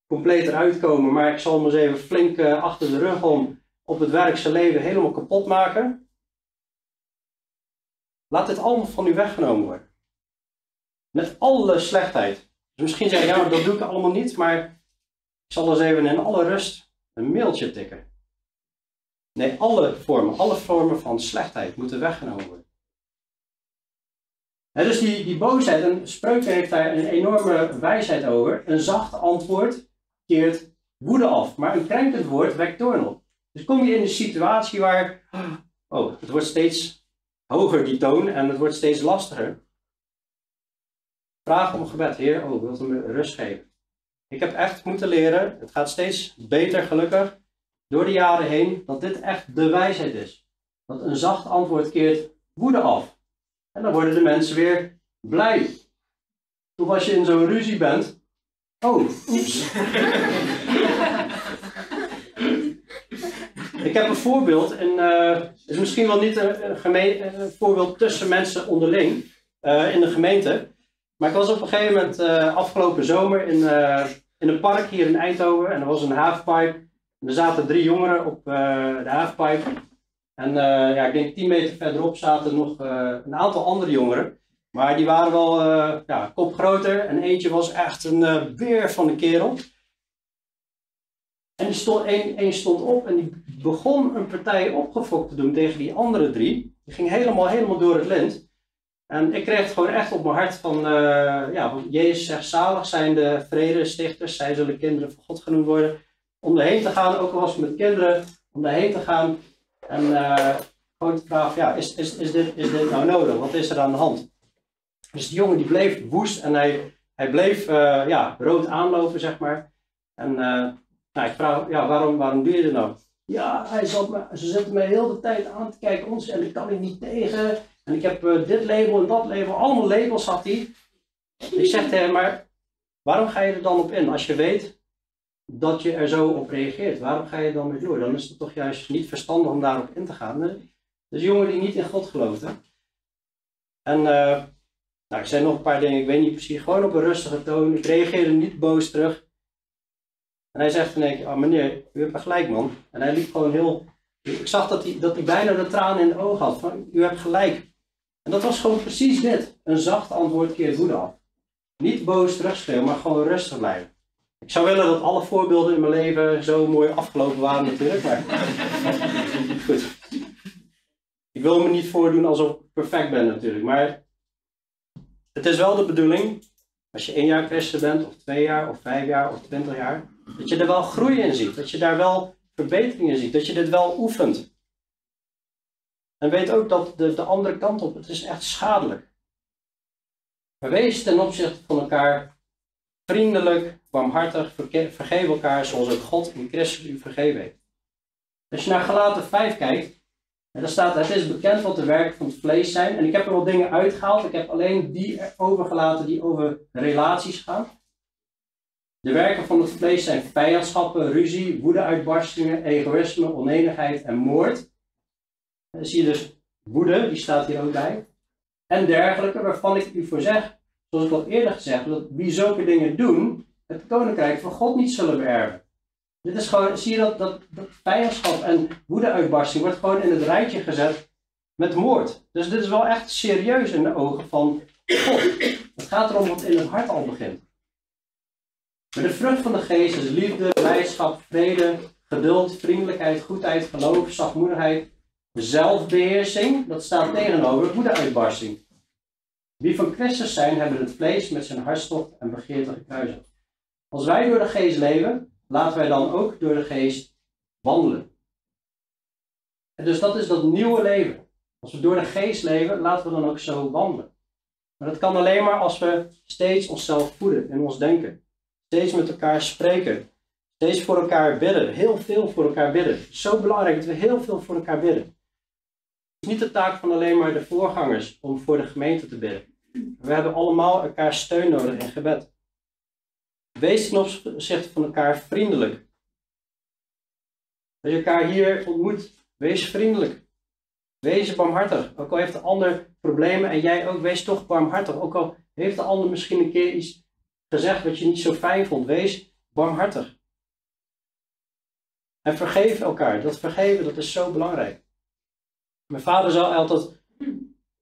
compleet eruit komen, maar ik zal hem eens even flink uh, achter de rug om op het werk zijn leven helemaal kapot maken. Laat dit allemaal van u weggenomen worden. Met alle slechtheid. Dus misschien zeg je, ja, dat doe ik allemaal niet, maar ik zal eens even in alle rust een mailtje tikken. Nee, alle vormen, alle vormen van slechtheid moeten weggenomen worden dus die, die boosheid, en Spreuken heeft daar een enorme wijsheid over. Een zacht antwoord keert woede af, maar een krenkend woord wekt toorn op. Dus kom je in een situatie waar, oh, het wordt steeds hoger die toon en het wordt steeds lastiger. Vraag om gebed, Heer, oh, wilt u me rust geven? Ik heb echt moeten leren, het gaat steeds beter gelukkig, door de jaren heen, dat dit echt de wijsheid is. Dat een zacht antwoord keert woede af. En dan worden de mensen weer blij. Of als je in zo'n ruzie bent. Oh, oeps. Ik heb een voorbeeld, en uh, het is misschien wel niet een, een voorbeeld tussen mensen onderling uh, in de gemeente. Maar ik was op een gegeven moment uh, afgelopen zomer in, in een park hier in Eindhoven en er was een halfpipe. En er zaten drie jongeren op de halfpipe. En ja, ik denk 10 meter verderop zaten nog een aantal andere jongeren. Maar die waren wel uh, ja, kop groter. En eentje was echt een beer van de kerel. En die stond, stond op en die begon een partij opgefokt te doen tegen die andere drie. Die ging helemaal, helemaal door het lint. En ik kreeg het gewoon echt op mijn hart van, ja, van Jezus zegt zalig zijn de vredestichters. Zij zullen kinderen van God genoemd worden. Om erheen te gaan, ook al was het met kinderen, om erheen te gaan en gewoon de vraag, ja, is, is, is, dit, is dit nou nodig? Wat is er aan de hand? Dus die jongen die bleef woest en hij, hij bleef uh, ja, rood aanlopen, zeg maar. En uh, nou, ik vraag, ja, waarom, waarom doe je dit nou? Ja, hij zat me, ze zetten mij heel de tijd aan te kijken ons en ik kan ik niet tegen. En ik heb dit label en dat label, allemaal labels had hij. Ik zeg tegen hem, maar waarom ga je er dan op in als je weet dat je er zo op reageert. Waarom ga je dan mee door? Dan is het toch juist niet verstandig om daarop in te gaan. Dus jongen die niet in God geloofde. En nou, ik zei nog een paar dingen, ik weet niet precies, gewoon op een rustige toon. Ik reageerde niet boos terug. En hij zegt dan oh meneer, u hebt gelijk man. En hij liep gewoon heel, ik zag dat hij, dat hij bijna de tranen in de ogen had. Van, u hebt gelijk. En dat was gewoon precies dit. Een zacht antwoord keert woede af. Niet boos terugschreeuwen, maar gewoon rustig blijven. Ik zou willen dat alle voorbeelden in mijn leven zo mooi afgelopen waren natuurlijk, maar goed. Ik wil me niet voordoen alsof ik perfect ben natuurlijk, maar het is wel de bedoeling, als je één jaar christen bent, of twee jaar, of vijf jaar, of twintig jaar, dat je er wel groei in ziet, dat je daar wel verbeteringen ziet, dat je dit wel oefent. En weet ook dat de, de andere kant op, het is echt schadelijk. Maar wees ten opzichte van elkaar vriendelijk, barmhartig, vergeef elkaar zoals ook God in Christus u vergeven heeft. Als je naar Galaten 5 kijkt, en daar staat, het is bekend wat de werken van het vlees zijn. En ik heb er wel dingen uitgehaald. Ik heb alleen die overgelaten die over relaties gaan. De werken van het vlees zijn vijandschappen, ruzie, woedeuitbarstingen, egoïsme, onenigheid en moord. Dan zie je dus woede, die staat hier ook bij. En dergelijke, waarvan ik u voor zeg, zoals ik al eerder gezegd heb, dat wie zulke dingen doen, het koninkrijk van God niet zullen beërven. Dit is gewoon, zie je dat, dat, dat vijandschap en woedeuitbarsting wordt gewoon in het rijtje gezet met moord. Dus dit is wel echt serieus in de ogen van God. Het gaat erom wat in het hart al begint. Maar de vrucht van de geest is liefde, blijdschap, vrede, geduld, vriendelijkheid, goedheid, geloof, zachtmoedigheid, zelfbeheersing. Dat staat tegenover woedeuitbarsting. Wie van Christus zijn, hebben het vlees met zijn hartstocht en begeerte gekruisigd. Als wij door de geest leven, laten wij dan ook door de geest wandelen. En dus dat is dat nieuwe leven. Als we door de geest leven, laten we dan ook zo wandelen. Maar dat kan alleen maar als we steeds onszelf voeden in ons denken. Steeds met elkaar spreken. Steeds voor elkaar bidden. Heel veel voor elkaar bidden. Zo belangrijk dat we heel veel voor elkaar bidden. Het is niet de taak van alleen maar de voorgangers om voor de gemeente te bidden. We hebben allemaal elkaar steun nodig in gebed. Wees ten opzichte van elkaar vriendelijk. Als je elkaar hier ontmoet, wees vriendelijk. Wees barmhartig. Ook al heeft de ander problemen en jij ook, wees toch barmhartig. Ook al heeft de ander misschien een keer iets gezegd wat je niet zo fijn vond, wees barmhartig. En vergeef elkaar. Dat vergeven, dat is zo belangrijk. Mijn vader zou altijd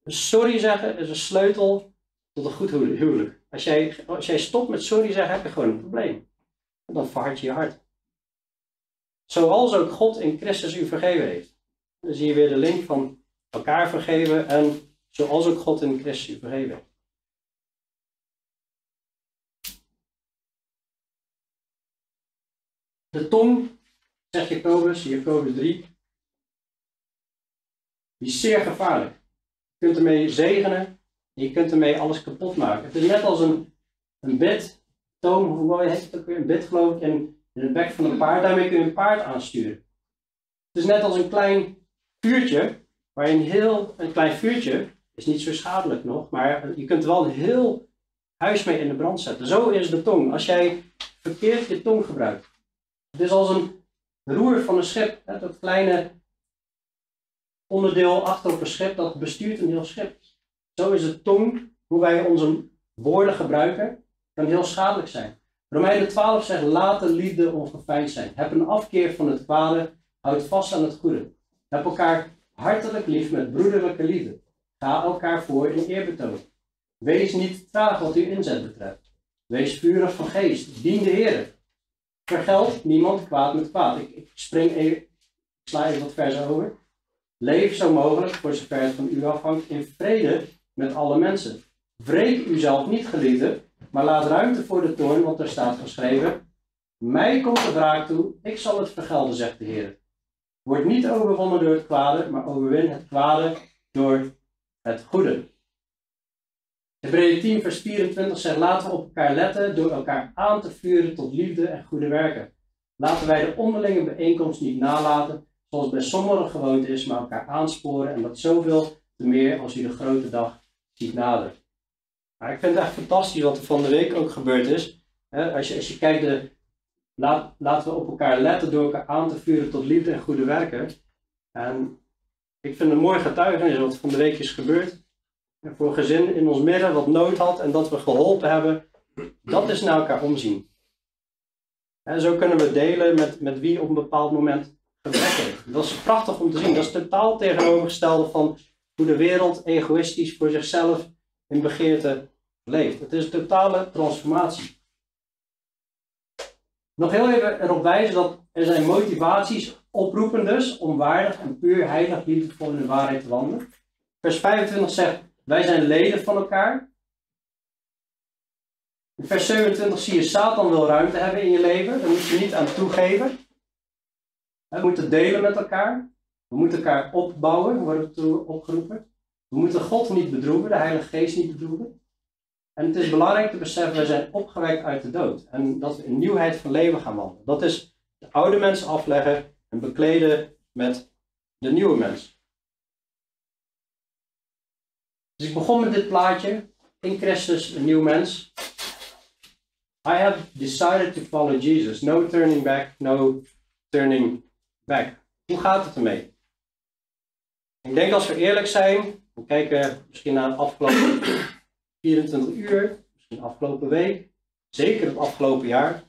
sorry zeggen is een sleutel tot een goed huwelijk. Als jij, als jij stopt met sorry zeggen, heb je gewoon een probleem. En dan verhard je je hart. Zoals ook God in Christus u vergeven heeft. Dan zie je weer de link van elkaar vergeven en zoals ook God in Christus u vergeven heeft. De tong, zegt Jacobus, Jacobus 3, die is zeer gevaarlijk. Je kunt ermee zegenen je kunt ermee alles kapot maken. Het is net als een, een bed, toom, hoe heet het ook weer? Een bed geloof ik, in, in het bek van een paard. Daarmee kun je een paard aansturen. Het is net als een klein vuurtje, waarin heel, een klein vuurtje, is niet zo schadelijk nog, maar je kunt er wel een heel huis mee in de brand zetten. Zo is de tong. Als jij verkeerd je tong gebruikt. Het is als een roer van een schip. Dat kleine onderdeel achter op een schip, dat bestuurt een heel schip. Zo is de tong, hoe wij onze woorden gebruiken, kan heel schadelijk zijn. Romeinen 12 zegt, laat de liefde ongeveinsd zijn. Heb een afkeer van het kwade, houd vast aan het goede. Heb elkaar hartelijk lief met broederlijke liefde. Ga elkaar voor in eerbetoon. Wees niet traag wat uw inzet betreft. Wees vurig van geest. Dien de Heer. Vergeld niemand kwaad met kwaad. Ik, spring even, ik sla even wat versen over. Leef zo mogelijk, voor zover het van u afhangt, in vrede met alle mensen. Wreek uzelf niet, geliefde, maar laat ruimte voor de toorn, want er staat geschreven: Mij komt de wraak toe, ik zal het vergelden, zegt de Heer. Word niet overwonnen door het kwade, maar overwin het kwade door het goede. Hebreeën 10, vers 24 zegt: Laten we op elkaar letten door elkaar aan te vuren tot liefde en goede werken. Laten wij de onderlinge bijeenkomst niet nalaten, zoals bij sommigen gewoond is, maar elkaar aansporen en dat zoveel te meer als u de grote dag ziet naderen. Maar ik vind het echt fantastisch wat er van de week ook gebeurd is. als, je, als je kijkt, de, laten we op elkaar letten door elkaar aan te vuren tot liefde en goede werken. En ik vind een mooi getuigenis wat van de week is gebeurd. En voor een gezin in ons midden wat nood had en dat we geholpen hebben, dat is naar elkaar omzien. En zo kunnen we delen met, met wie op een bepaald moment gebrek heeft. Dat is prachtig om te zien. Dat is totaal tegenovergestelde van hoe de wereld egoïstisch voor zichzelf in begeerte leeft. Het is een totale transformatie. Nog heel even erop wijzen dat er zijn motivaties oproepen dus om waardig en puur heilig liefdevol in de waarheid te wandelen. Vers 25 zegt, wij zijn leden van elkaar. In vers 27 zie je Satan wil ruimte hebben in je leven. Daar moet je niet aan toegeven. We moeten delen met elkaar. We moeten elkaar opbouwen, worden we opgeroepen. We moeten God niet bedroeven, de Heilige Geest niet bedroeven. En het is belangrijk te beseffen, we zijn opgewekt uit de dood. En dat we in nieuwheid van leven gaan wandelen. Dat is de oude mensen afleggen en bekleden met de nieuwe mens. Dus ik begon met dit plaatje. In Christus, een nieuw mens. I have decided to follow Jesus. No turning back, no turning back. Hoe gaat het ermee? Ik denk als we eerlijk zijn, we kijken misschien naar het afgelopen 24 uur, misschien de afgelopen week, zeker het afgelopen jaar,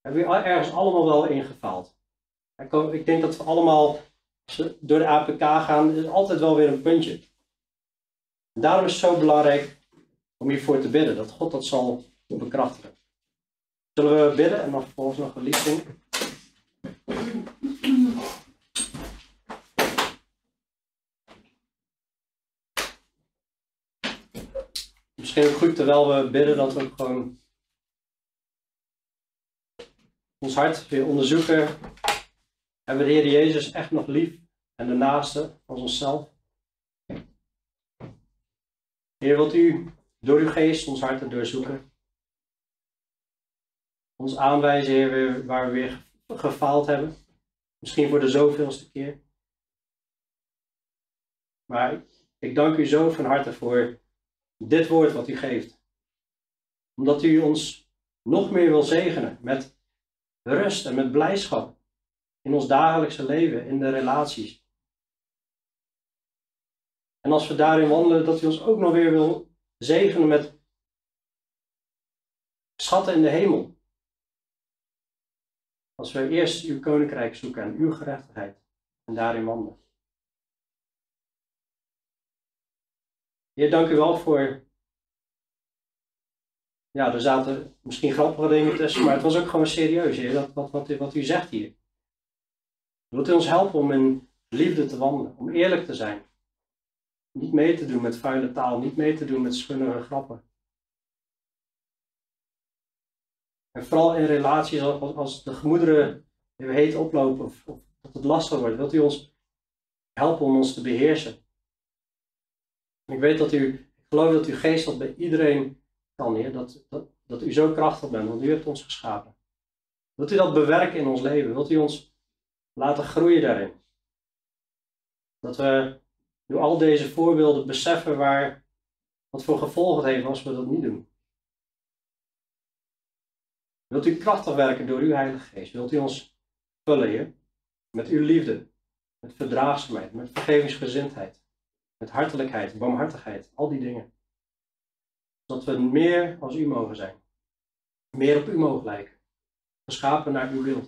hebben we ergens allemaal wel ingefaald. Ik denk dat we allemaal door de APK gaan, is altijd wel weer een puntje. En daarom is het zo belangrijk om hiervoor te bidden, dat God dat zal bekrachtigen. Zullen we bidden en dan vervolgens nog een lied zingen? Misschien ook goed terwijl we bidden dat we ook gewoon ons hart weer onderzoeken. Hebben we de Heer Jezus echt nog lief en de naaste als onszelf? Heer, wilt u door uw geest ons hart doorzoeken? Ons aanwijzen, Heer, waar we weer gefaald hebben. Misschien voor de zoveelste keer. Maar ik dank u zo van harte voor dit woord wat u geeft. Omdat u ons nog meer wil zegenen met rust en met blijdschap in ons dagelijkse leven, in de relaties. En als we daarin wandelen, dat u ons ook nog weer wil zegenen met schatten in de hemel. Als we eerst uw koninkrijk zoeken en uw gerechtigheid en daarin wandelen. Heer, dank u wel voor. Ja, er zaten misschien grappige dingen tussen, maar het was ook gewoon serieus, dat, wat, wat, wat u zegt hier. Wilt u ons helpen om in liefde te wandelen, om eerlijk te zijn? Niet mee te doen met vuile taal, niet mee te doen met schunnige grappen. En vooral in relaties als, als de gemoederen heet oplopen of, of dat het lastig wordt, wilt u ons helpen om ons te beheersen. Ik weet dat u, ik geloof dat uw geest dat bij iedereen kan, Heer, dat, dat, dat u zo krachtig bent, want u hebt ons geschapen. Wilt u dat bewerken in ons leven? Wilt u ons laten groeien daarin? Dat we door al deze voorbeelden beseffen waar, wat voor gevolgen het heeft als we dat niet doen. Wilt u krachtig werken door uw Heilige Geest? Wilt u ons vullen, Heer? Met uw liefde, met verdraagzaamheid, met vergevingsgezindheid, met hartelijkheid, barmhartigheid, al die dingen. Zodat we meer als u mogen zijn. Meer op u mogen lijken. Geschapen naar uw wil.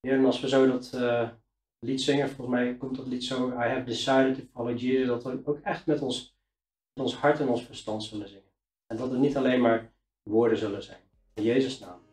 Heer, en als we zo dat uh, lied zingen, volgens mij komt dat lied zo, I have decided to follow Jesus, dat we ook echt met ons, met ons hart en ons verstand zullen zingen. En dat het niet alleen maar woorden zullen zijn. In Jezus' naam.